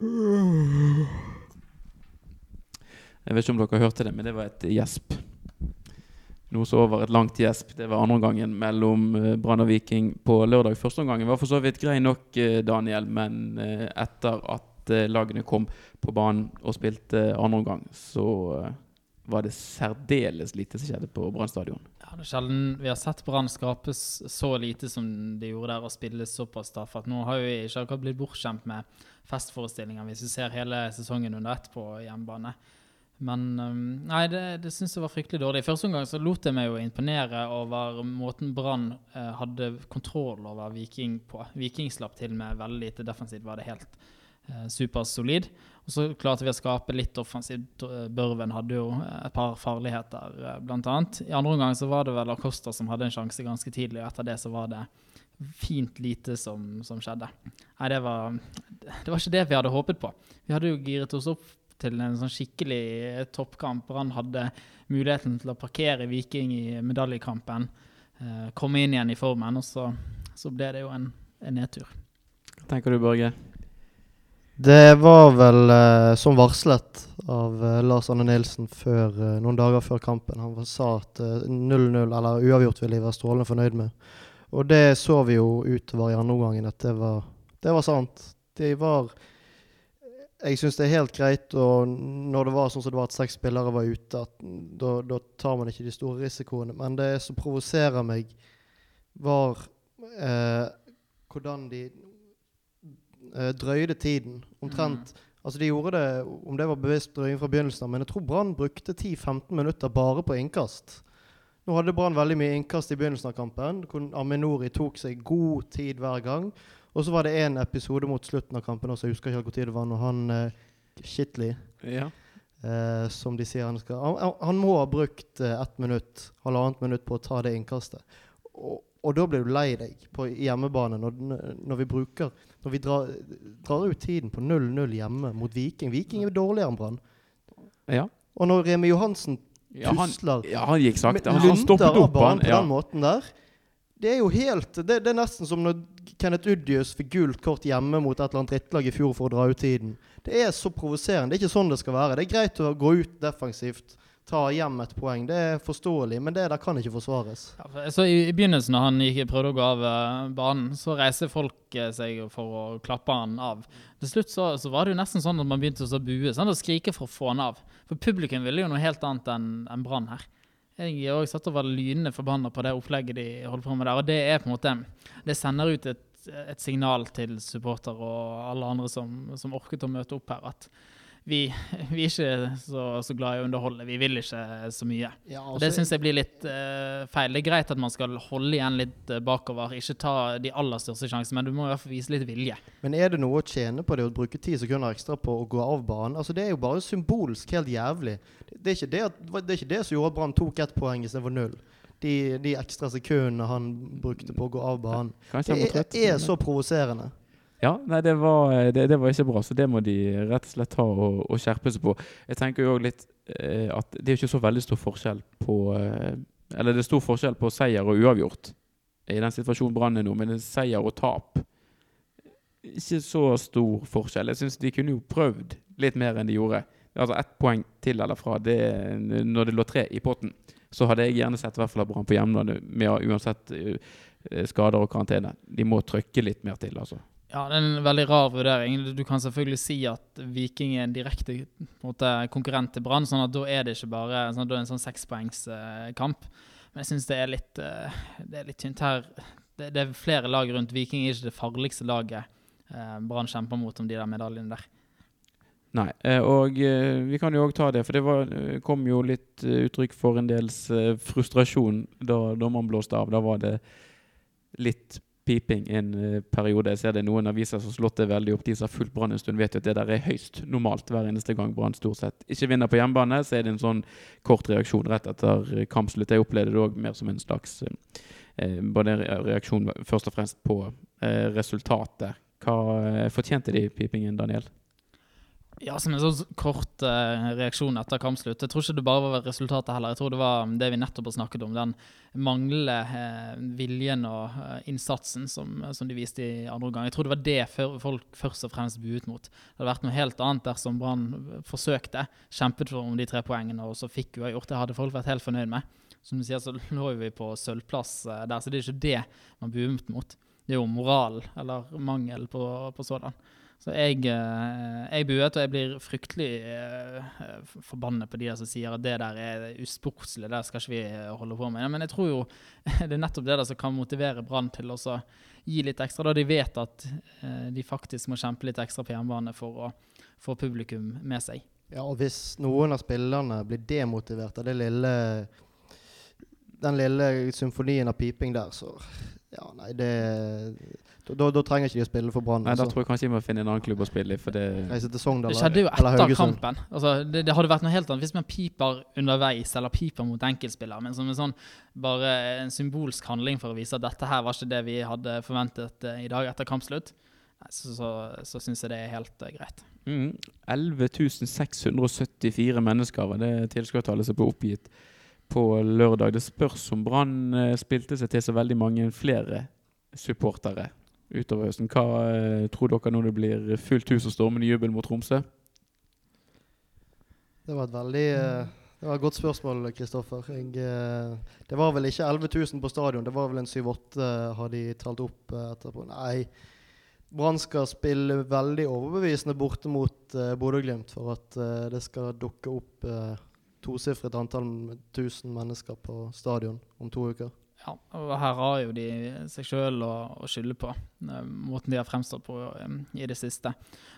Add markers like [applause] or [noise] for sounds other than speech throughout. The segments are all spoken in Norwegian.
Jeg vet ikke om dere hørte det, men det var et gjesp. Noe så over et langt gjesp. Det var andre omgangen mellom eh, Brann og Viking på lørdag. Første omgangen var for så vidt grei nok, eh, Daniel, men eh, etter at lagene kom på banen og spilte andre omgang, så var det særdeles lite som skjedde på Brann stadion. Ja, det er sjelden vi har sett Brann skapes så lite som de gjorde der, og spille såpass tafatt. Nå har jo ikke akkurat blitt bortskjemt med festforestillinger hvis vi ser hele sesongen under ett på hjemmebane. Men nei, det, det syns jeg var fryktelig dårlig. I første omgang så lot jeg meg jo imponere over måten Brann eh, hadde kontroll over Viking på. Viking slapp til med veldig lite defensivt, var det helt supersolid. Og så klarte vi å skape litt offensivt. Børven hadde jo et par farligheter, bl.a. I andre omgang så var det vel Acosta som hadde en sjanse ganske tidlig, og etter det så var det fint lite som, som skjedde. Nei, det var, det var ikke det vi hadde håpet på. Vi hadde jo giret oss opp til en sånn skikkelig toppkamp. Brann hadde muligheten til å parkere Viking i medaljekampen, eh, komme inn igjen i formen, og så, så ble det jo en, en nedtur. Hva tenker du, Børge? Det var vel eh, som varslet av eh, Lars Anne Nilsen før, eh, noen dager før kampen. Han sa at eh, 0-0 eller uavgjort ville de være strålende fornøyd med. Og det så vi jo utover i andre omgangen at det var, det var sant. De var Jeg syns det er helt greit og når det var sånn som det var at seks spillere var ute, at da tar man ikke de store risikoene. Men det som provoserer meg, var eh, hvordan de eh, drøyde tiden. Omtrent. Altså De gjorde det, om det var bevisst drøying fra begynnelsen av, men jeg tror Brann brukte 10-15 minutter bare på innkast. Nå hadde Brann veldig mye innkast i begynnelsen av kampen. hvor Aminori tok seg god tid hver gang. Og så var det én episode mot slutten av kampen også, jeg husker ikke hvor tid det var, når han eh, Shitley, Ja. eh, som de sier han skal Han, han- han må ha brukt eh, ett minutt, halvannet minutt på å ta det innkastet. Og, og da blir du lei deg på hjemmebane når, når vi bruker Når vi drar, drar ut tiden på 0-0 hjemme mot Viking. Viking er dårligere enn Brann. Ja. Og når Remi Johansen Ja, han, tusler ja, han gikk sakte. Han, han stoppet opp. Han, på den måten der. Det er jo helt det, det er nesten som når Kenneth Udius fikk gult kort hjemme mot et eller annet drittlag i fjor for å dra ut tiden. Det er så provoserende. Det er ikke sånn det skal være. Det er greit å gå ut defensivt, ta hjem et poeng. Det er forståelig, men det der kan ikke forsvares. Ja, for- så i, I begynnelsen, når han gikk, prøvde å gå av uh, banen, så reiser folk uh, seg for å klappe han av. Til slutt så, så var det jo nesten sånn at man begynte å bue sånn, og skrike for å få han av. For publikum ville jo noe helt annet enn en Brann her. Jeg også satt og var lynende forbanna på det opplegget de holdt på med der. Og det er på en måte Det sender ut et, et signal til supporter og alle andre som, som orket å møte opp her, at vi, [laughs] vi er ikke så, så glad i å underholde. Vi vil ikke så mye. Og det syns jeg blir litt uh, feil. Det er greit at man skal holde igjen litt eh, bakover, ikke ta de aller største sjansene, men du må i hvert fall vise litt vilje. Men er det noe å tjene på det å bruke ti sekunder ekstra på å gå av banen? Altså Det er jo bare symbolsk helt jævlig. Det er ikke det, at, det, er ikke det som gjorde at Brann tok ett poeng istedenfor null. De, de ekstra sekundene han brukte på å gå av banen. Det er, er så provoserende. Ja, nei, det var, det, det var ikke bra, så det må de rett og slett ta og, og skjerpe seg på. Jeg tenker jo litt eh, at det er ikke så veldig stor forskjell på eh, Eller det er stor forskjell på seier og uavgjort i den situasjonen Brann er nå, men er seier og tap Ikke så stor forskjell. Jeg syns de kunne jo prøvd litt mer enn de gjorde. Altså ett poeng til eller fra det, når det lå tre i potten. Så hadde jeg gjerne sett i hvert fall Brann på hjemlandet, uansett eh, skader og karantene. De må trykke litt mer til, altså. Ja, det er en veldig rar vurdering. Du kan selvfølgelig si at Viking er en direkte måte, konkurrent til Brann, sånn at da er det ikke bare sånn, da er en sånn sekspoengskamp. Men jeg syns det er litt eh, Det er litt tynt her. Det, det er flere lag rundt. Viking er ikke det farligste laget eh, Brann kjemper mot om de der medaljene der. Nei, eh, og vi kan jo òg ta det, for det var, kom jo litt uttrykk for en dels frustrasjon da dommeren blåste av. Da var det litt piping en eh, periode. Jeg ser det noen aviser som slått det veldig opp. De som har fulgt Brann en stund, vet jo at det der er høyst normalt hver eneste gang Brann stort sett ikke vinner på hjemmebane. Så er det en sånn kort reaksjon rett etter eh, kampslutt. Jeg opplevde det òg mer som en slags eh, eh, både reaksjon først og fremst på eh, resultatet. Hva fortjente de pipingen, Daniel? Ja, som en sånn kort uh, reaksjon etter kampslutt. Jeg tror ikke det bare var resultatet heller. Jeg tror det var det vi nettopp har snakket om. Den manglende uh, viljen og uh, innsatsen som, som de viste i andre omgang. Jeg tror det var det folk først og fremst buet mot. Det hadde vært noe helt annet dersom Brann forsøkte, kjempet for om de tre poengene og så fikk uavgjort. Det hadde folk vært helt fornøyd med. Som du sier, så lå vi på sølvplass der, så det er ikke det man buet mot. Det er jo moral, eller mangel på, på sådan. Så jeg, eh, jeg buet, og jeg blir fryktelig eh, forbannet på de der som sier at det der er usportslig, det skal ikke vi holde på med. Men jeg tror jo [laughs] det er nettopp det der som kan motivere Brann til å gi litt ekstra, da de vet at eh, de faktisk må kjempe litt ekstra på hjemmebane for å få publikum med seg. Ja, og hvis noen av spillerne blir demotivert av lille den lille symfonien av piping der, så Ja, nei, det da, da, trenger ikke de å spille for Brann. Nei, Da tror jeg kanskje de må finne en annen klubb å spille i. For det, til Sogndal, det skjedde jo etter kampen. Altså, det, det, hadde vært noe helt annet hvis man piper underveis, eller piper mot enkeltspillere. Men som en sånn bare en symbolsk handling for å vise at dette her var ikke det vi hadde forventet uh, i dag etter kampslutt, så, så, så syns jeg det er helt uh, greit. Mm. 11 674 mennesker var det tilskuertallet som ble oppgitt på lørdag. Det spørs om Brann uh, spilte seg til så veldig mange flere supportere utover høsten. Hva eh, tror dere når det blir fullt hus og stormende jubel mot Tromsø? Det var et veldig uh, det var et godt spørsmål, Kristoffer. Det var vel ikke 11 000 på stadion. Det var vel en 7-8, har de talt opp etterpå. Nei, Brann skal spille veldig overbevisende borte mot Bodø-Glimt for at det skal dukke opp tosifret antall med tusen mennesker på stadion om to uker. Ja, og her har jo de seg sjøl å, å, skylde på, eh, måten de har fremstått på um, i det siste.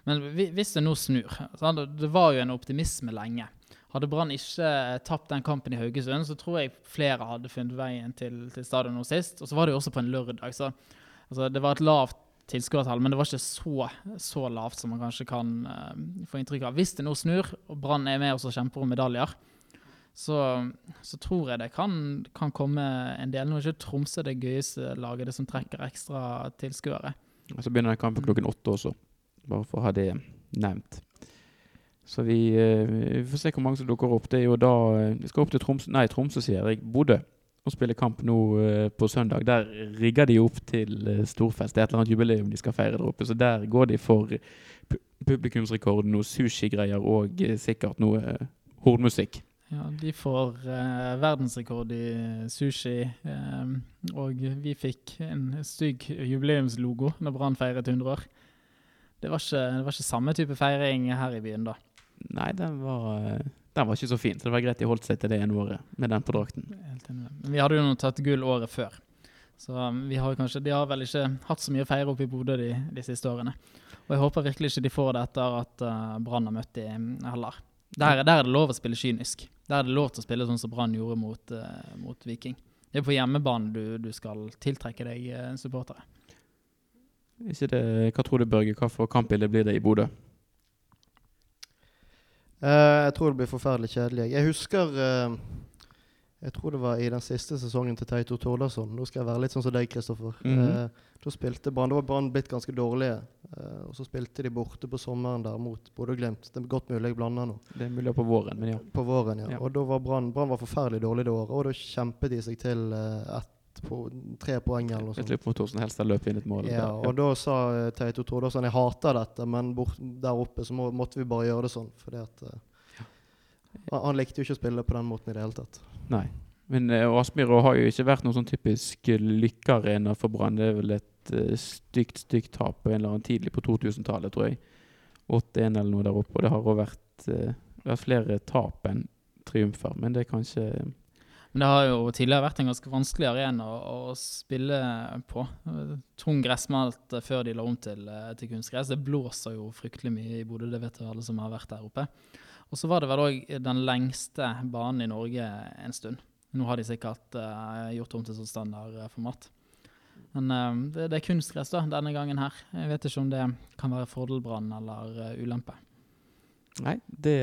Men hvis det nå snur det, var jo en optimisme lenge. Hadde Brann ikke tapt den kampen i Haugesund, så tror jeg flere hadde funnet veien til, til stadion nå sist. Og så var det jo også på en lørdag, så altså, det var et lavt tilskuertall, men det var ikke så, så, lavt som man kanskje kan uh, få inntrykk av. Hvis det nå snur, og Brann er med og kjemper om medaljer, så, så, tror jeg det kan, kan, komme en del. Nå er ikke Tromsø det gøyeste laget, det som trekker ekstra tilskuere. Så begynner den kampen klokken åtte også, bare for å ha det nevnt. Så vi, eh, vi, får se hvor mange som dukker opp. Det er jo da eh, Vi skal opp til Tromsø, nei, Tromsø sier jeg, Bodø og spille kamp nå uh, på søndag. Der rigger de opp til storfest. Det er et eller annet jubileum de skal feire der oppe. Så der går de for publikumsrekord, noe sushigreier og sikkert noe hornmusikk. Ja, de får eh, verdensrekord i sushi. Eh, og vi fikk en stygg jubileumslogo når Brann feiret 100 år. Det var, ikke, det var, ikke, samme type feiring her i byen da. Nei, den var, den var ikke så fin. Så det var greit de holdt seg til det ene året med den på drakten. Vi hadde jo nå tatt gull året før. Så um, vi har kanskje, de har vel ikke hatt så mye å feire oppe i Bodø de, de, siste årene. Og jeg håper virkelig ikke de får det etter at uh, Brann har møtt dem heller. Der, der, er det lov å spille kynisk. Der er det lov til å spille sånn som Brann gjorde mot, uh, mot, Viking. Det er på hjemmebane du, du skal tiltrekke deg uh, supportere. Ikke det, hva tror du, Børge? Hva for kampbilde blir det i Bodø? Uh, jeg tror det blir forferdelig kjedelig. Jeg husker jeg tror det var i den siste sesongen til Teito Tordarsson. Nå skal jeg være litt sånn som deg, Kristoffer. Mm -hmm. eh, da spilte Brann Da var Brann blitt ganske dårlige. Eh, og så spilte de borte på sommeren der mot Bodø-Glimt. Det er godt mulig jeg blander nå. Det er mulig på våren, men ja. På våren, ja. ja. Og da var Brann var forferdelig dårlig det året. Og da kjempet de seg til eh, ett på tre poeng eller noe sånt. Et mot Thorsten Helstad løp inn et mål. Ja, der, ja. og da sa uh, Teito Tordarsson jeg hater dette, men bort, der oppe så må, måtte vi bare gjøre det sånn. Fordi at uh, han, han likte jo ikke å spille på den måten i det hele tatt. Nei. Men uh, Aspmyra har jo ikke vært noen sånn typisk lykkearena for Brann. Det er vel et uh, stygt, stygt tap på en eller annen tidlig på 2000-tallet, tror jeg. 8-1 eller noe der oppe. Og det har òg vært, uh, vært, flere tap enn triumfer, men det er kanskje men det har jo tidligere vært en ganske vanskelig arena å, å spille på. Tung gressmalt før de la om til, til kunstgress. Det blåser jo fryktelig mye i Bodø, det vet jo alle som har vært der oppe. Og så var det vel òg den lengste banen i Norge en stund. Nå har de sikkert uh, gjort om til sånn standardformat. Men uh, det, det, er kunstgress da, denne gangen her. Jeg vet ikke om det kan være fordelbrann eller uh, ulempe. Nei, det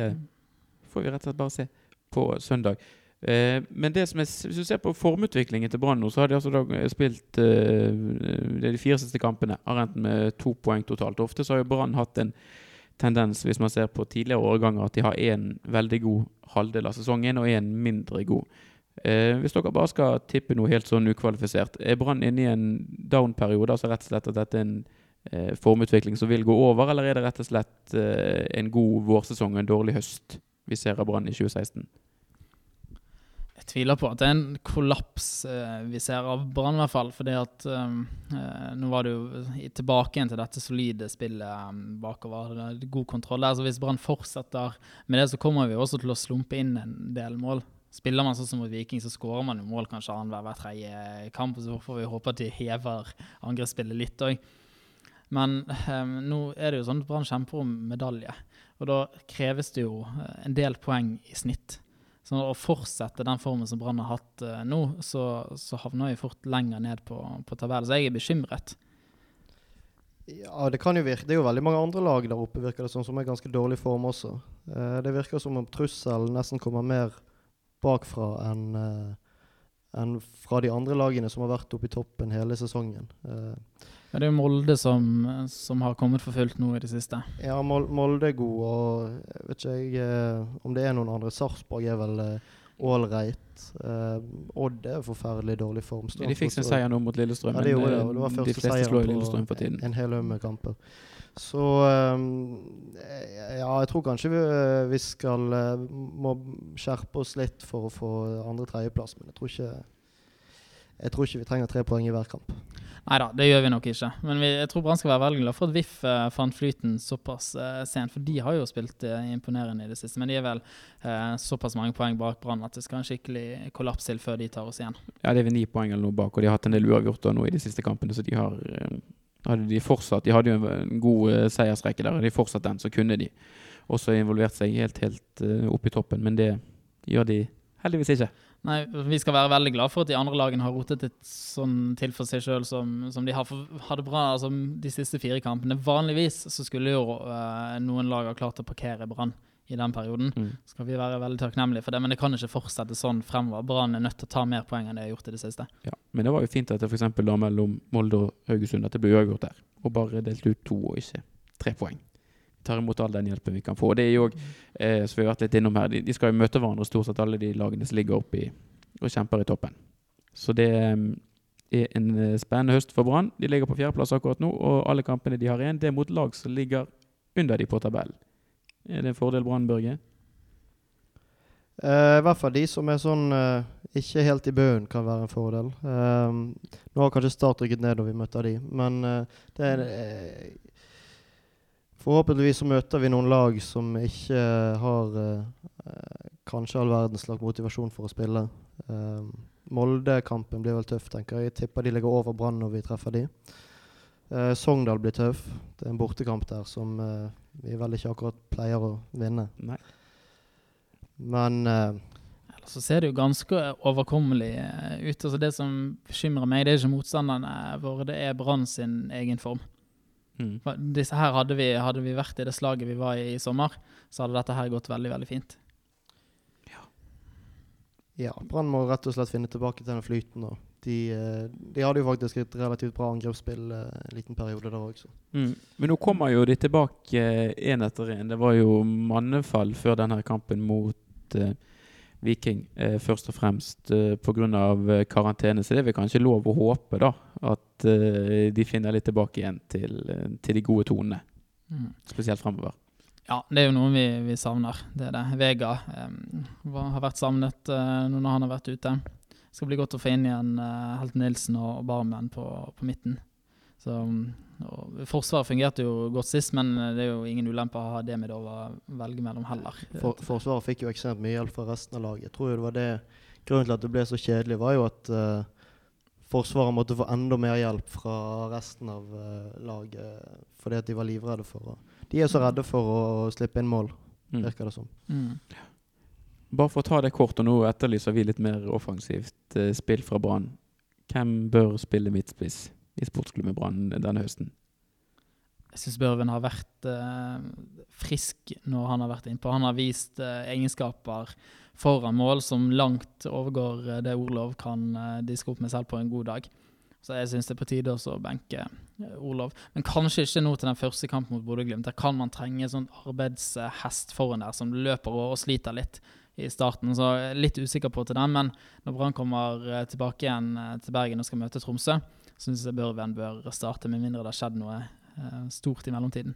får vi rett og slett bare se på søndag. Eh, men det som er, hvis du ser på formutviklingen til Brann nå, så har de altså da spilt eh, de fire siste kampene. Har endt med to poeng totalt. Ofte så har jo Brann hatt en tendens, hvis man ser på tidligere årganger, at de har én veldig god halvdel av sesongen og én mindre god. Eh, hvis dere bare skal tippe noe helt sånn ukvalifisert, er Brann inne i en down-periode? Altså rett og slett at dette er en eh, formutvikling som vil gå over, eller er det rett og slett eh, en god vårsesong og en dårlig høst vi ser av Brann i 2016? Jeg tviler på at det er en kollaps eh, vi ser av Brann, i hvert fall. fordi at eh, eh, nå var det jo tilbake igjen til dette solide spillet eh, bakover. Er god kontroll der. Så hvis Brann fortsetter med det, så kommer vi også til å slumpe inn en del mål. Spiller man sånn som mot Viking, så skårer man jo mål kanskje annenhver hver tredje kamp. Så får vi håpe at de hever angrepsspillet litt òg. Men eh, nå er det jo sånn at Brann kjemper om medalje. Og da kreves det jo eh, en del poeng i snitt. Så å fortsette den formen som Brann har hatt uh, nå, så, så havner vi fort lenger ned på, på tabellen. Så jeg er bekymret. Ja, det kan jo virke. Det er jo veldig mange andre lag der oppe virker det som, som er ganske dårlig form også. Uh, det virker som om trusselen nesten kommer mer bakfra enn uh, enn fra de andre lagene som har vært oppe i toppen hele sesongen. Eh, Ja, det er jo Molde som, som har kommet for fullt nå i det siste. ja, Molde er god, og jeg vet ikke jeg, eh, om det er noen andre. Sarpsborg er vel ålreit. Uh, Odd er forferdelig dårlig form. De fikk sin seier nå mot Lillestrøm, Ja, det gjorde det. Det var første de fleste slår Lillestrøm for tiden. En, en hel haug med kamper. Så um, ja, jeg tror kanskje vi, vi skal må skjerpe oss litt for å få andre-tredjeplass, men jeg tror ikke jeg tror ikke vi trenger tre poeng i hver kamp. Nei da, det gjør vi nok ikke. Men vi, jeg tror Brann skal være veldig glad for at VIF uh, fant flyten såpass uh, sent. For de har jo spilt uh, imponerende i det siste. Men de er vel såpass mange poeng bak Brann at det skal en skikkelig kollaps til før de tar oss igjen. Ja, det er vel ni poeng eller noe bak, og de har hatt en del uavgjort nå i de siste kampene, så de har hadde de fortsatt De hadde jo en, god seiersrekke der, og de fortsatt den, så kunne de også involvert seg helt, helt opp i toppen, men det gjør de heldigvis ikke. Nei, Vi skal være veldig glad for at de andre lagene har rotet et sånn til for seg sjøl som, som de har. Hadde bra altså, de siste fire kampene. Vanligvis så skulle jo uh, noen lag ha klart å parkere Brann i den perioden. Mm. Skal vi være veldig takknemlige for det, men det kan ikke fortsette sånn fremover. Brann er nødt til å ta mer poeng enn de har gjort i det siste. Ja, men det var jo fint at det for eksempel da mellom Molde og Haugesund at det ble uavgjort der, og bare delt ut to og ikke tre poeng. Tar imot all den hjelpen vi kan få. Det er jo eh, som vi har vært litt innom her, de, de skal jo møte hverandre stort sett alle de lagene som ligger oppe og kjemper i toppen. Så det eh, er en eh, spennende høst for Brann. De ligger på fjerdeplass akkurat nå, og alle kampene de har igjen, det er mot lag som ligger under de på tabellen. Er det en fordel Brann, Børge? Uh, I hvert fall de som er sånn uh, ikke helt i bunnen, kan være en fordel. Uh, nå har kanskje Start rykket ned da vi møter de, men det er Forhåpentligvis så møter vi noen lag som ikke har eh, kanskje all verdens slags motivasjon for å spille. Eh, Molde-kampen blir vel tøff, tenker jeg. Jeg tipper de ligger over Brann når vi treffer de. Eh, Sogndal blir tøff. Det er en bortekamp der som eh, vi vel ikke akkurat pleier å vinne. Nei. Men eh, Ellers så ser det jo ganske overkommelig eh, ut. Altså Det som bekymrer meg, det er ikke motstanderne våre, det er Brann sin egen form. Mm. For Disse her hadde vi, hadde vi vært i det slaget vi var i i sommer, så hadde dette her gått veldig, veldig fint. Ja, ja Brann må rett og slett finne tilbake til den flyten. Og De, eh, de hadde jo faktisk et relativt bra angrepsspill eh, en liten periode der også. Mm. Men nå kommer jo de tilbake én etter én. Det var jo mannefall før denne kampen mot eh, Viking, eh, først og fremst eh, pga. Eh, karantene. Så det er vel kanskje lov å håpe da, at eh, de finner litt tilbake igjen til, eh, til de gode tonene. Mm. Spesielt fremover. Ja, det er jo noe vi, vi savner. Det er det. Vega eh, har vært savnet nå når han har vært ute. Det skal bli godt å få inn igjen Helt Nilsen og Barmen på, på midten. Så, og Forsvaret fungerte jo godt sist, men eh, det er jo ingen ulempe å ha det med å velge mellom heller. For, forsvaret fikk jo ekstremt mye hjelp fra resten av laget. Jeg tror jo det var det Grunnen til at det ble så kjedelig, var jo at uh, Forsvaret måtte få enda mer hjelp fra resten av uh, laget fordi at de var livredde for å De er så redde for å slippe inn mål, Mm. virker det som. Mm. Bare for å ta det kort, og nå etterlyser vi litt mer offensivt uh, spill fra Brann. Hvem bør spille midtspiss i sportsklubben Brann denne høsten? Jeg syns Børven har vært eh, frisk når han har vært innpå. Han har vist eh, egenskaper foran mål som langt overgår eh, det Orlov kan eh, diske opp med selv på en god dag. Så jeg syns det er på tide å benke eh, Olav. Men kanskje ikke nå til den første kampen mot Bodø-Glimt. Der kan man trenge en sånn arbeidshest foran der som løper og, og sliter litt i starten. Så jeg er litt usikker på til den. Men når Brann kommer eh, tilbake igjen til Bergen og skal møte Tromsø, syns jeg Børven bør starte, med mindre det har skjedd noe eh, stort i mellomtiden.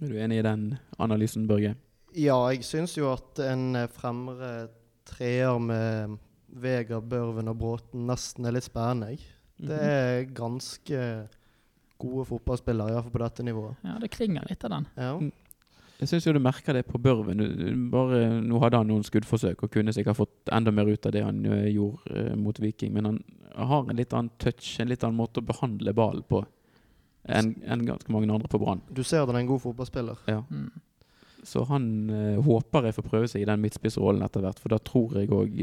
Er du enig i den analysen, Børge? Ja, jeg syns jo at en eh, fremre treer med Vegard, Børven og Bråten nesten er litt spennende. jeg. Det Mhm. er ganske gode fotballspillere, iallfall på dette nivået. Ja, det klinger litt av den. Ja. Jeg syns jo du merker det på Børven. Bare, nå hadde han noen skuddforsøk og kunne sikkert fått enda mer ut av det han eh, gjorde eh, mot Viking, men han har en litt annen touch, en litt annen måte å behandle ballen på enn en ganske mange andre på Brann. Du ser at han er en god fotballspiller. Ja. Mm. Så han eh, håper jeg får prøve seg i den midtspissrollen etter hvert, for da tror jeg òg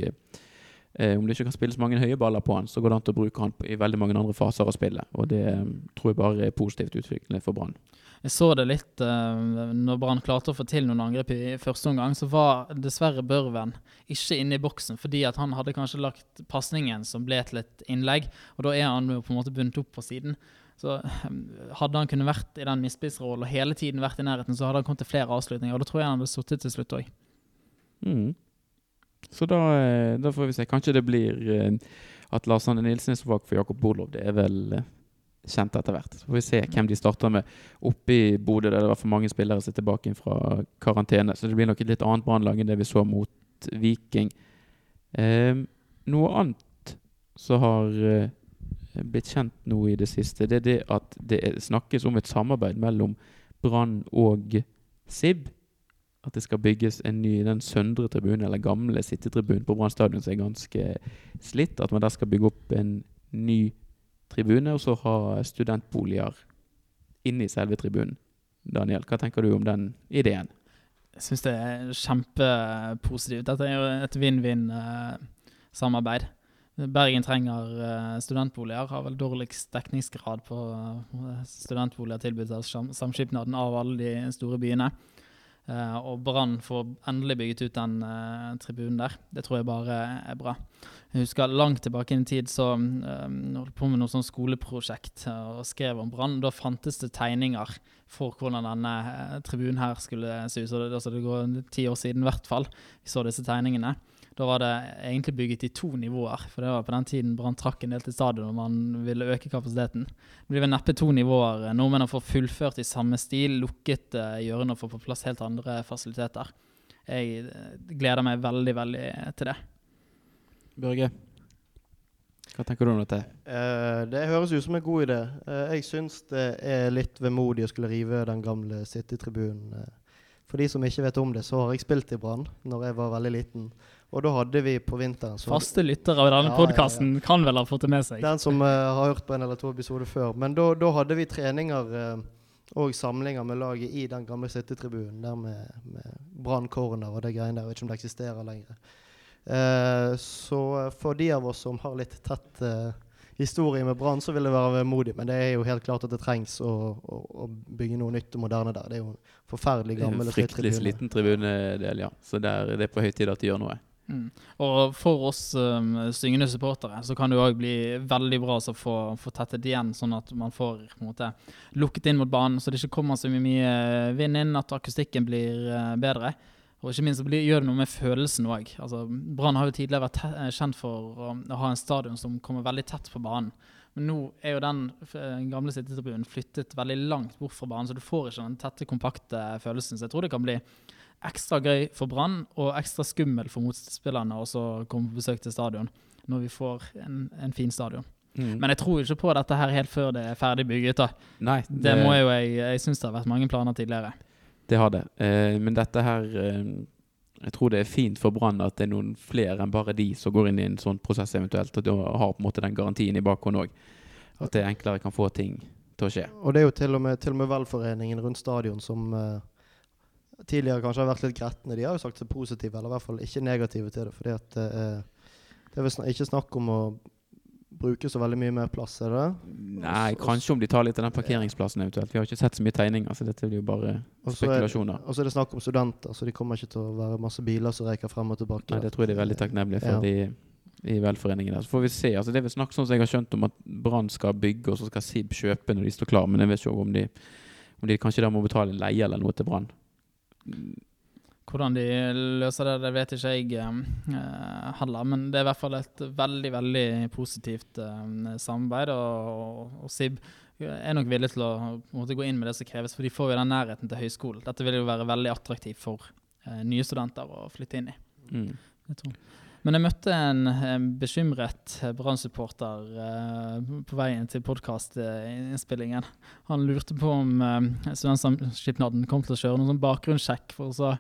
eh, eh, Om det ikke kan spilles mange høye baller på han, så går det an til å bruke han i veldig mange andre faser av spillet. Og det eh, tror jeg bare er positivt utviklende for Brann. Jeg så det litt eh, når Brann klarte å få til noen angrep i første omgang. Så var dessverre Børven ikke inne i boksen fordi at han hadde kanskje lagt pasningen som ble til et innlegg, og da er han jo på en måte bundet opp på siden. Så um, hadde han kunnet vært i den misspissrollen og hele tiden vært i nærheten, så hadde han kommet til flere avslutninger, og da tror jeg han hadde sittet til slutt òg. Mm. Så da, eh, da får vi se. Kanskje det blir eh, at Lars Anne Nilsen er svak for Jakob Bolov. Det er vel eh, kjent etter hvert. Så får vi se hvem de starter med oppe i Bodø, der det var for mange spillere som er tilbake fra karantene. Så det blir nok et litt annet brannlag enn det vi så mot Viking. Eh, noe annet som har blitt kjent nå i det siste, det er det at det snakkes om et samarbeid mellom Brann og SIB at det skal bygges en ny den søndre tribunen, eller gamle sittetribunen på Brann stadion, som er ganske slitt. At man der skal bygge opp en ny tribune, og så ha studentboliger inne i selve tribunen. Daniel, hva tenker du om den ideen? Jeg syns det er kjempepositivt. Dette er jo et vinn-vinn-samarbeid. Bergen trenger eh, studentboliger. Har vel dårligst dekningsgrad på eh, studentboliger tilbudt av Samskipnaden av alle de store byene. Eh, og Brann får endelig bygget ut den eh, tribunen der. Det tror jeg bare er bra. Jeg husker langt tilbake i tid så eh, holdt på med noe sånn skoleprosjekt og skrev om Brann. Da fantes det tegninger for hvordan denne tribunen her skulle se ut. Så det, altså det går ti år siden i hvert fall vi så disse tegningene. Da var det egentlig bygget i to nivåer, for det var på den tiden Brann trakk en del til stadion og man ville øke kapasiteten. Det blir vel neppe to nivåer. Nordmenn har fått fullført i samme stil, lukket uh, hjørnet og fått på plass helt andre fasiliteter. Jeg eh, gleder meg veldig, veldig til det. Børge, hva tenker du om dette? Uh, det høres ut som en god idé. Uh, jeg syns det er litt vemodig å skulle rive den gamle sittetribunen. Eh. For de som ikke vet om det, så har jeg spilt i Brann når jeg var veldig liten. Og da hadde vi på vinteren så Faste lyttere av denne Ja, ja, ja. kan vel ha fått det med seg. Den som uh, har hørt på en eller to episoder før. Men da, da hadde vi treninger uh, og samlinger med laget i den gamle sittetribunen. Der med, med Brann corner og det greiene der. Jeg vet ikke om det eksisterer lenger. Uh, så for de av oss som har litt tett eh, historie med Brann, så vil det være vemodig. Men det er jo helt klart at det trengs å, å, å bygge noe nytt og moderne der. Det er jo en forferdelig er gammel en og fryktelig tribune. sliten tribunedel, ja. Så der, det er på høy tid at de gjør noe. Mm. Og for oss um, syngende supportere så kan det òg bli veldig bra å få, få tettet igjen, sånn at man får på en måte lukket inn mot banen, så det ikke kommer så mye vind inn, at akustikken blir uh, bedre. Og ikke minst gjør det noe med følelsen òg. Altså, Brann har jo tidligere vært eh, kjent for å, å ha en stadion som kommer veldig tett på banen. Men nå er jo den eh, gamle sittetribunen flyttet veldig langt bort fra banen, så du får ikke den tette, kompakte følelsen. Så jeg tror det kan bli ekstra gøy for Brann og ekstra skummel for motspillerne å komme på besøk til stadion når vi får en, en fin stadion. Mm. Men jeg tror ikke på dette her helt før det er ferdig bygget. da. Nei, Det må jo jeg Jeg syns det har vært mange planer tidligere. Det har det. Eh, men dette her eh, Jeg tror det er fint for Brann at det er noen flere enn bare de som går inn i en sånn prosess eventuelt. De har på en måte den garantien i bakhånd òg. At det enklere kan få ting til å skje. Og det er jo til og med, til og med velforeningen rundt stadion som eh, tidligere kanskje har vært litt gretne. De har jo sagt seg positive, eller i hvert fall ikke negative til det. fordi at eh, det er vel ikke snakk om å bruke så veldig mye mer plass, er det Nei, kanskje om de tar litt av den parkeringsplassen eventuelt. Vi har ikke sett så mye tegninger, så dette blir jo bare er, spekulasjoner. og så er det snakk om studenter, så de kommer ikke til å være masse biler som reker frem og tilbake. Nei, det tror jeg de er veldig takknemlige for. Ja. De, i velforeningen der. Så får vi se. altså Det er vel snakk sånn som jeg har skjønt om at Brann skal bygge, og så skal SIB kjøpe når de står klar. Men jeg vet ikke om de, om de kanskje da må betale leie eller noe til Brann. Hvordan de løser det, det vet ikke jeg eh, heller. Men det er i hvert fall et veldig veldig positivt eh, samarbeid. Og, og SIB er nok villig til å måtte, gå inn med det som kreves, for de får jo den nærheten til høyskolen. Dette vil jo være veldig attraktivt for eh, nye studenter å flytte inn i. Mm. Jeg tror. Men jeg møtte en, bekymret Brann-supporter eh, på veien til podkastinnspillingen. Han lurte på om eh, Studentsamskipnaden kom til å kjøre noen sånn bakgrunnssjekk for så,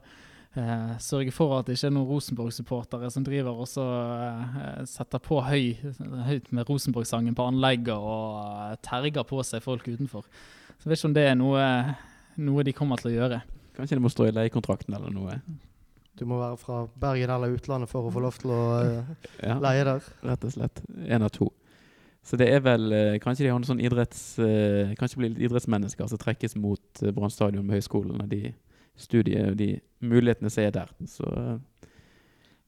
eh, sørge for at det ikke er noen Rosenborg-supportere som driver og så eh, setter på høy, høyt med Rosenborg-sangen på anlegget og eh, terger på seg folk utenfor. Så jeg vet ikke om det er noe, noe de kommer til å gjøre. Kanskje det må stå i leiekontrakten eller noe. Du må være fra Bergen eller utlandet for å få lov til å eh, Ja, leie der. rett og slett. Én av to. Så det er vel eh, Kanskje de har noen sånn idretts... eh, kanskje blir litt idrettsmennesker som trekkes mot eh, Brann stadion med høyskolen når de studier og de mulighetene som er der. Så eh,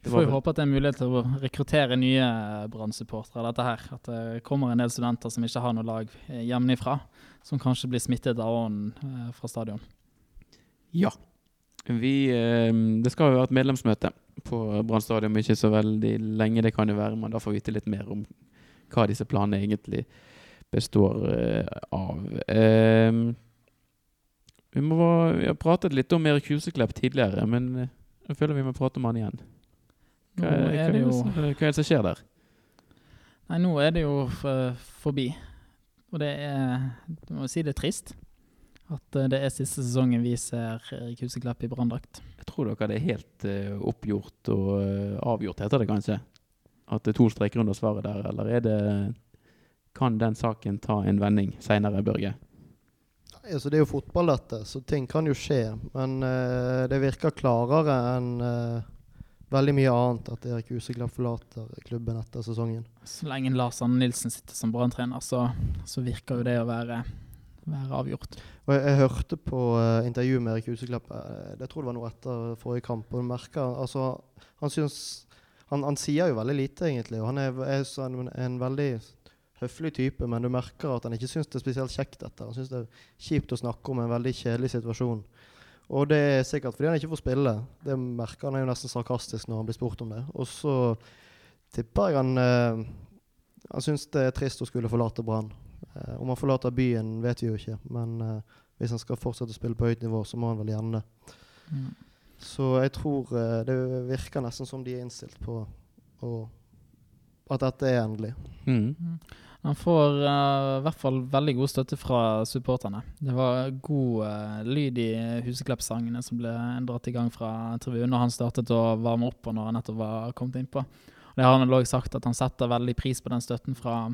Vi får jo håpe at det er mulighet til å rekruttere nye Brann-supportere. dette her. At det kommer en del studenter som ikke har noe lag eh, hjemmefra, som kanskje blir smittet av ånden eh, fra stadion. Ja. Vi, eh, det skal jo være et medlemsmøte på Brann stadion om ikke så veldig lenge. Det kan jo være men da får vi vite litt mer om hva disse planene egentlig består eh, av. Vi, må, vi har pratet litt om Erik Huseklepp tidligere, men eh, jeg føler vi må prate om han igjen. Hva, hva, er det jo hva er det som skjer der? Nei, nå er det jo forbi. Og det er Du må si det er trist. At eh, det er siste sesongen vi ser Erik Huseklepp i branndrakt. Jeg tror dere det er helt eh, oppgjort og avgjort, heter det kanskje? At det er to streker under svaret der, eller er det Kan den saken ta en vending seinere, Børge? Altså, det er jo fotball, dette, så ting kan jo skje. Men uh, det virker klarere enn uh, veldig mye annet at Erik Useglad forlater klubben etter sesongen. Så lenge Lars Anne Nilsen sitter som branntrener, så, så virker jo det å være, være avgjort. Og jeg, jeg hørte på uh, intervjuet med Erik Huseklepp, eh, det tror jeg var noe etter forrige kamp, og merker altså, han, synes, han, han sier jo veldig lite, egentlig. Og han er, er en, en veldig høflig type, men du merker at han ikke syns det er spesielt kjekt dette. Han syns det er kjipt å snakke om en veldig kjedelig situasjon. Og det er sikkert fordi han ikke får spille. Det merker han er jo nesten sarkastisk når han blir spurt om det. Og så tipper jeg han eh, Han syns det er trist å skulle forlate Brann. Eh, om han forlater byen, vet vi jo ikke. Men eh, hvis han skal fortsette å spille på høyt nivå, så må han vel gjerne det. Mm. Så jeg tror eh, det virker nesten som de er innstilt på å, at dette er endelig. Mm. Han får eh, i hvert fall veldig god støtte fra supporterne. Det var god uh, lyd i Huseklepp-sangene som ble dratt i gang fra tribunen når han startet å varme opp, og når han nettopp var kommet innpå. Det har han også sagt, at han setter veldig pris på den støtten fra,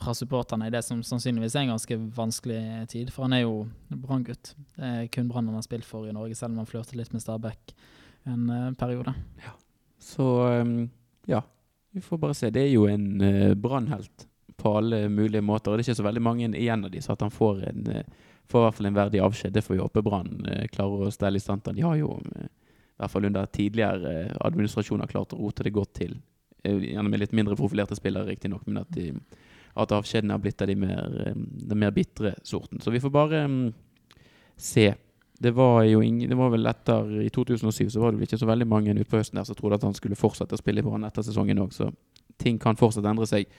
fra supporterne i det som sannsynligvis er en ganske vanskelig tid. For han er jo Brann-gutt. Det er kun Brann han har spilt for i Norge, selv om han flørtet litt med Stabæk en uh, periode. Så um, ja, vi får bare se. Det er jo en uh, brannhelt på alle mulige måter. Og det er ikke så veldig mange igjen av de, så at han får, en, eh, får i hvert fall en verdig avskjed. Det får vi håpe Brann eh, klarer å stelle i stand til. De har jo, eh, i hvert fall under tidligere administrasjoner, klart å rote det godt til. Gjerne med litt mindre profilerte spillere, riktignok, men at, de, at avskjedene har blitt av de mer, den mer bitre sorten. Så vi får bare um, se. Det var jo ingen, det var vel etter I 2007 så var det vel ikke så veldig mange utpå høsten der som trodde at han skulle fortsette å spille i Brann etter sesongen òg, så ting kan fortsatt endre seg.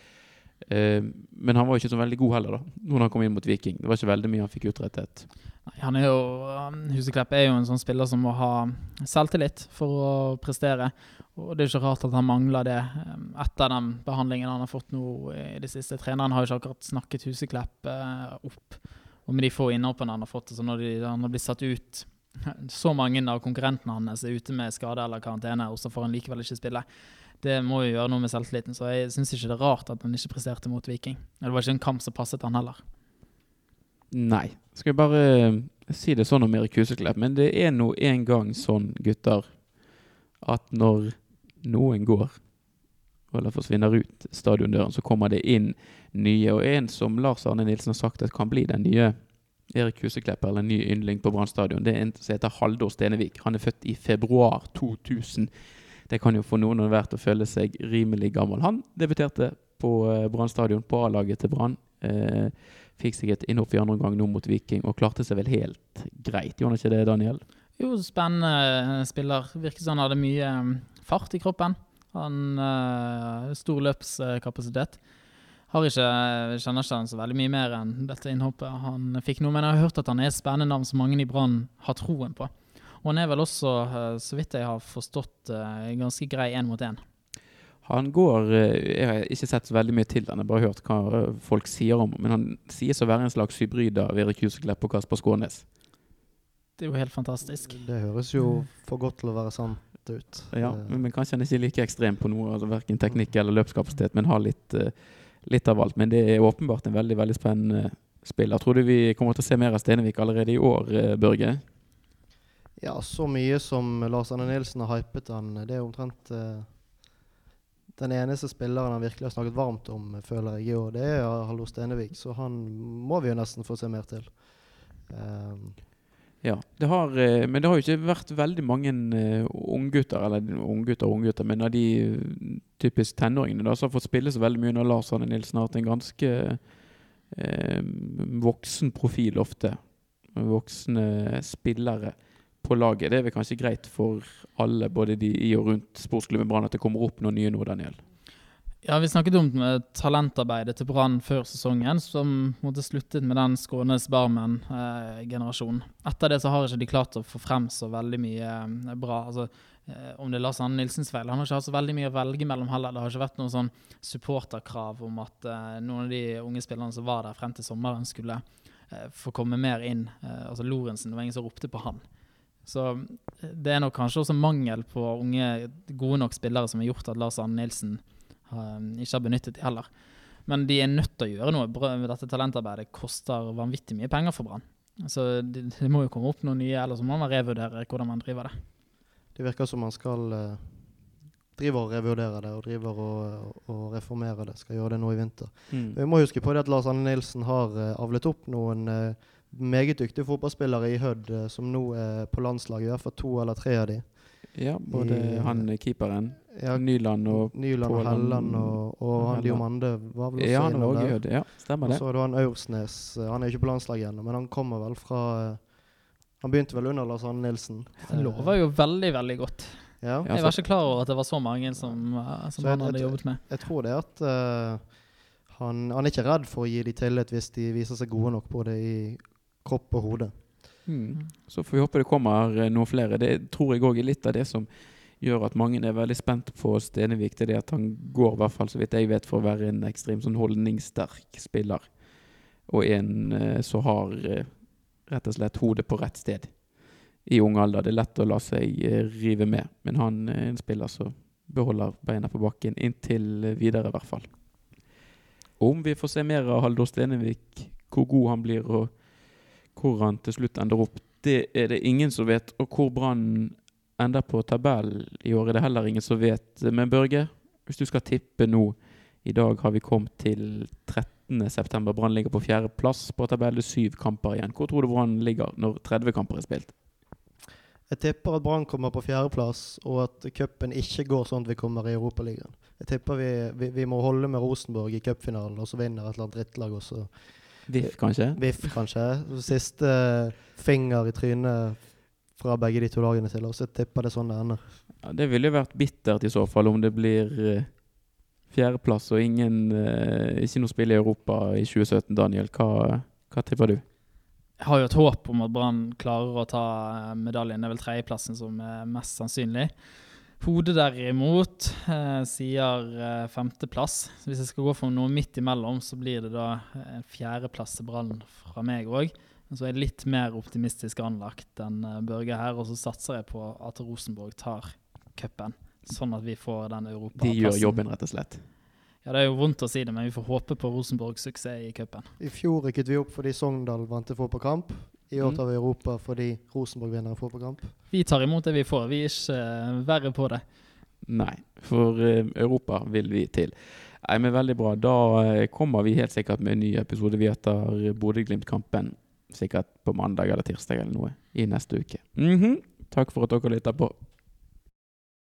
Eh, men han var ikke så veldig god heller, da, når han kom inn mot Viking. Det var ikke veldig mye han fikk utrettet. Han er jo, um, Huseklepp er jo en sånn spiller som må ha selvtillit for å prestere. Og det er ikke rart at han mangler det um, etter den behandlingen han har fått nå i det siste. Treneren har jo ikke akkurat snakket Huseklepp eh, opp. Og med de få innhoppene han har fått, så når de, han har blitt satt ut Så mange av konkurrentene hans er ute med skade eller karantene, og så får han likevel ikke spille. Det må jo gjøre noe med selvtilliten, så jeg syns ikke det er rart at han ikke presterte mot Viking. Det var ikke en kamp som passet han heller. Nei. Skal jeg bare eh, si det sånn om Erik Huseklepp, men det er nå en gang sånn, gutter, at når noen går, eller forsvinner ut stadiondøren, så kommer det inn nye. Og en som Lars Arne Nilsen har sagt at kan bli den nye Erik Huseklepper, eller en ny yndling på Brann stadion, det er en som heter Haldor Stenevik. Han er født i februar 2000. det kan jo få noen og enhver til å føle seg rimelig gammel. Han debuterte på eh, Brann stadion, på A-laget til Brann. Eh, fikk seg et innhopp i andre omgang nå mot Viking, og klarte seg vel helt greit. Gjorde han ikke det, Daniel? Jo, spennende spiller. Virker som han hadde mye um, fart i kroppen. Han uh, Stor løpskapasitet. Har ikke, kjenner ikke han så veldig mye mer enn dette innhoppet han fikk nå, men jeg har hørt at han er et spennende navn som mange i Brann har troen på. Og han er vel også, uh, så vidt jeg har forstått, uh, ganske grei én mot én. Han går Jeg har ikke sett så veldig mye til han, jeg har bare hørt hva folk sier om. Men han sies å være en slags hybrid av Erik Huseklepp og Kasper Skånes. Det er jo helt fantastisk. Det høres jo for godt til å være sant ut. Ja, Eh, men, men kanskje han er ikke like ekstrem på noe, altså verken teknikk eller løpskapasitet, men har litt, eh, litt av alt. Men det er åpenbart en veldig veldig spennende spiller. Tror du vi kommer til å se mer av Stenevik allerede i år, eh, Børge? Ja, så mye som Lars Arne Nilsen har hypet han, det er omtrent eh, den eneste spilleren han virkelig har snakket varmt om, føler jeg i. Det er Hallo Stenevik, så han må vi jo nesten få se mer til. Um, Ja, det har, eh, men det har jo ikke vært veldig mange uh, unggutter, eller unggutter og unggutter, men av de eh, typisk tenåringene da, som har fått spille så veldig mye når Lars Arne Nilsen har hatt en ganske eh, voksen profil ofte. Voksne spillere på laget. Det er vel kanskje greit for alle, både de i og rundt sportsklubben Brann, at det kommer opp noen nye nå, Daniel. Ja, Vi snakket om talentarbeidet til Brann før sesongen, som måtte sluttet med den Skånes Barmen-generasjonen. Etter det så har ikke de klart å få frem så veldig mye eh, bra. altså eh, Om det er Lars Anne Nilsens feil. Han har ikke hatt så veldig mye å velge mellom heller. Det har ikke vært noen sånn supporterkrav om at eh, noen av de unge spillerne som var der frem til sommeren, skulle eh, få komme mer inn. Eh, altså Lorentzen, det var ingen som ropte på han. Så eh, det er nok kanskje også mangel på unge, gode nok spillere som har gjort at Lars Anne Nilsen ikke har benyttet de heller. Men de er nødt til å gjøre noe. Dette talentarbeidet koster vanvittig mye penger for Brann. Så det, det må jo komme opp noen nye, eller så må man revurdere hvordan man driver det. det virker som man skal uh, drive og revurdere det og driver og, og reformere det. Skal gjøre det nå i vinter. Vi må huske på det at Lars Anne Nilsen har uh, avlet opp noen uh, meget dyktige fotballspillere i Hødd eh, som nå er på landslaget. I hvert fall to eller tre av de. Ja, både I- han eh, keeperen, Ja, Nyland og Nyland og Helland og, og han. Diomande var vel også Ja, han var innom der. Ja, stemmer Og så er det han Aursnes. eh, Han er ikke på landslaget ennå, men han kommer vel fra eh, Han begynte vel under Lars Arne Nilsen. Han lover jo veldig, veldig godt. Ja. Jeg var ikke klar over at det var så mange som, eh, som Så han hadde jeg- jobbet med. Jeg tror det at uh, han, han er ikke redd for å gi de tillit hvis de viser seg gode nok både i kropp og hode. Mm. Så får vi håpe det kommer noen flere. Det tror jeg òg er litt av det som gjør at mange er veldig spent på Stenevik. Det er det at han går, i hvert fall så vidt jeg vet, for å være en ekstremt sånn holdningssterk spiller. Og en eh, som har eh, rett og slett hodet på rett sted i ung alder. Det er lett å la seg eh, rive med, men han er en spiller som beholder beina på bakken inntil eh, videre, i hvert fall. Om vi får se mer av Haldor Stenevik, hvor god han blir og hvor han til slutt ender opp, det er det ingen som vet. Og hvor Brann ender på tabellen i år, er det heller ingen som vet. Men Børge, hvis du skal tippe nå I dag har vi kommet til 13. september. Brann ligger på fjerdeplass på tabellen. Syv kamper igjen. Hvor tror du Brann ligger når 30 kamper er spilt? Jeg tipper at Brann kommer på fjerdeplass, og at cupen ikke går sånn at vi kommer i Europaligaen. Jeg tipper vi, vi, vi må holde med Rosenborg i cupfinalen, og så vinner et eller annet drittlag, også. VIF, kanskje? VIF, kanskje. Siste finger i trynet fra begge de to lagene til oss. Jeg tipper det er sånn det ender. Ja, det ville jo vært bittert i så fall om det blir eh, fjerdeplass og ingen, eh, ikke noe spill i Europa i 2017. Daniel, hva, hva tipper du? Jeg har jo et håp om at Brann klarer å ta eh, medaljen. Det er vel tredjeplassen som er mest sannsynlig. Hodet derimot eh, sier eh, femteplass. Hvis jeg skal gå for noe midt imellom, så blir det da en fjerdeplass til Brann fra meg òg. Så er jeg litt mer optimistisk anlagt enn eh, Børge her, og så satser jeg på at Rosenborg tar cupen. Sånn at vi får den De gjør jobben, rett og slett. Ja, Det er jo vondt å si det, men vi får håpe på Rosenborgs suksess i cupen. I fjor rykket vi opp fordi Sogndal vant til fotballkamp. I år Mm. tar vi Europa fordi Rosenborg vinner en fotballkamp. Vi tar imot det vi får. Vi er ikke eh, verre på det. Nei, for eh, Europa vil vi til. Nei, men Veldig bra. Da kommer vi helt sikkert med en ny episode. Vi etter Bodø-Glimt-kampen sikkert på mandag eller tirsdag eller noe i neste uke. Mhm. Takk for at dere lytta på.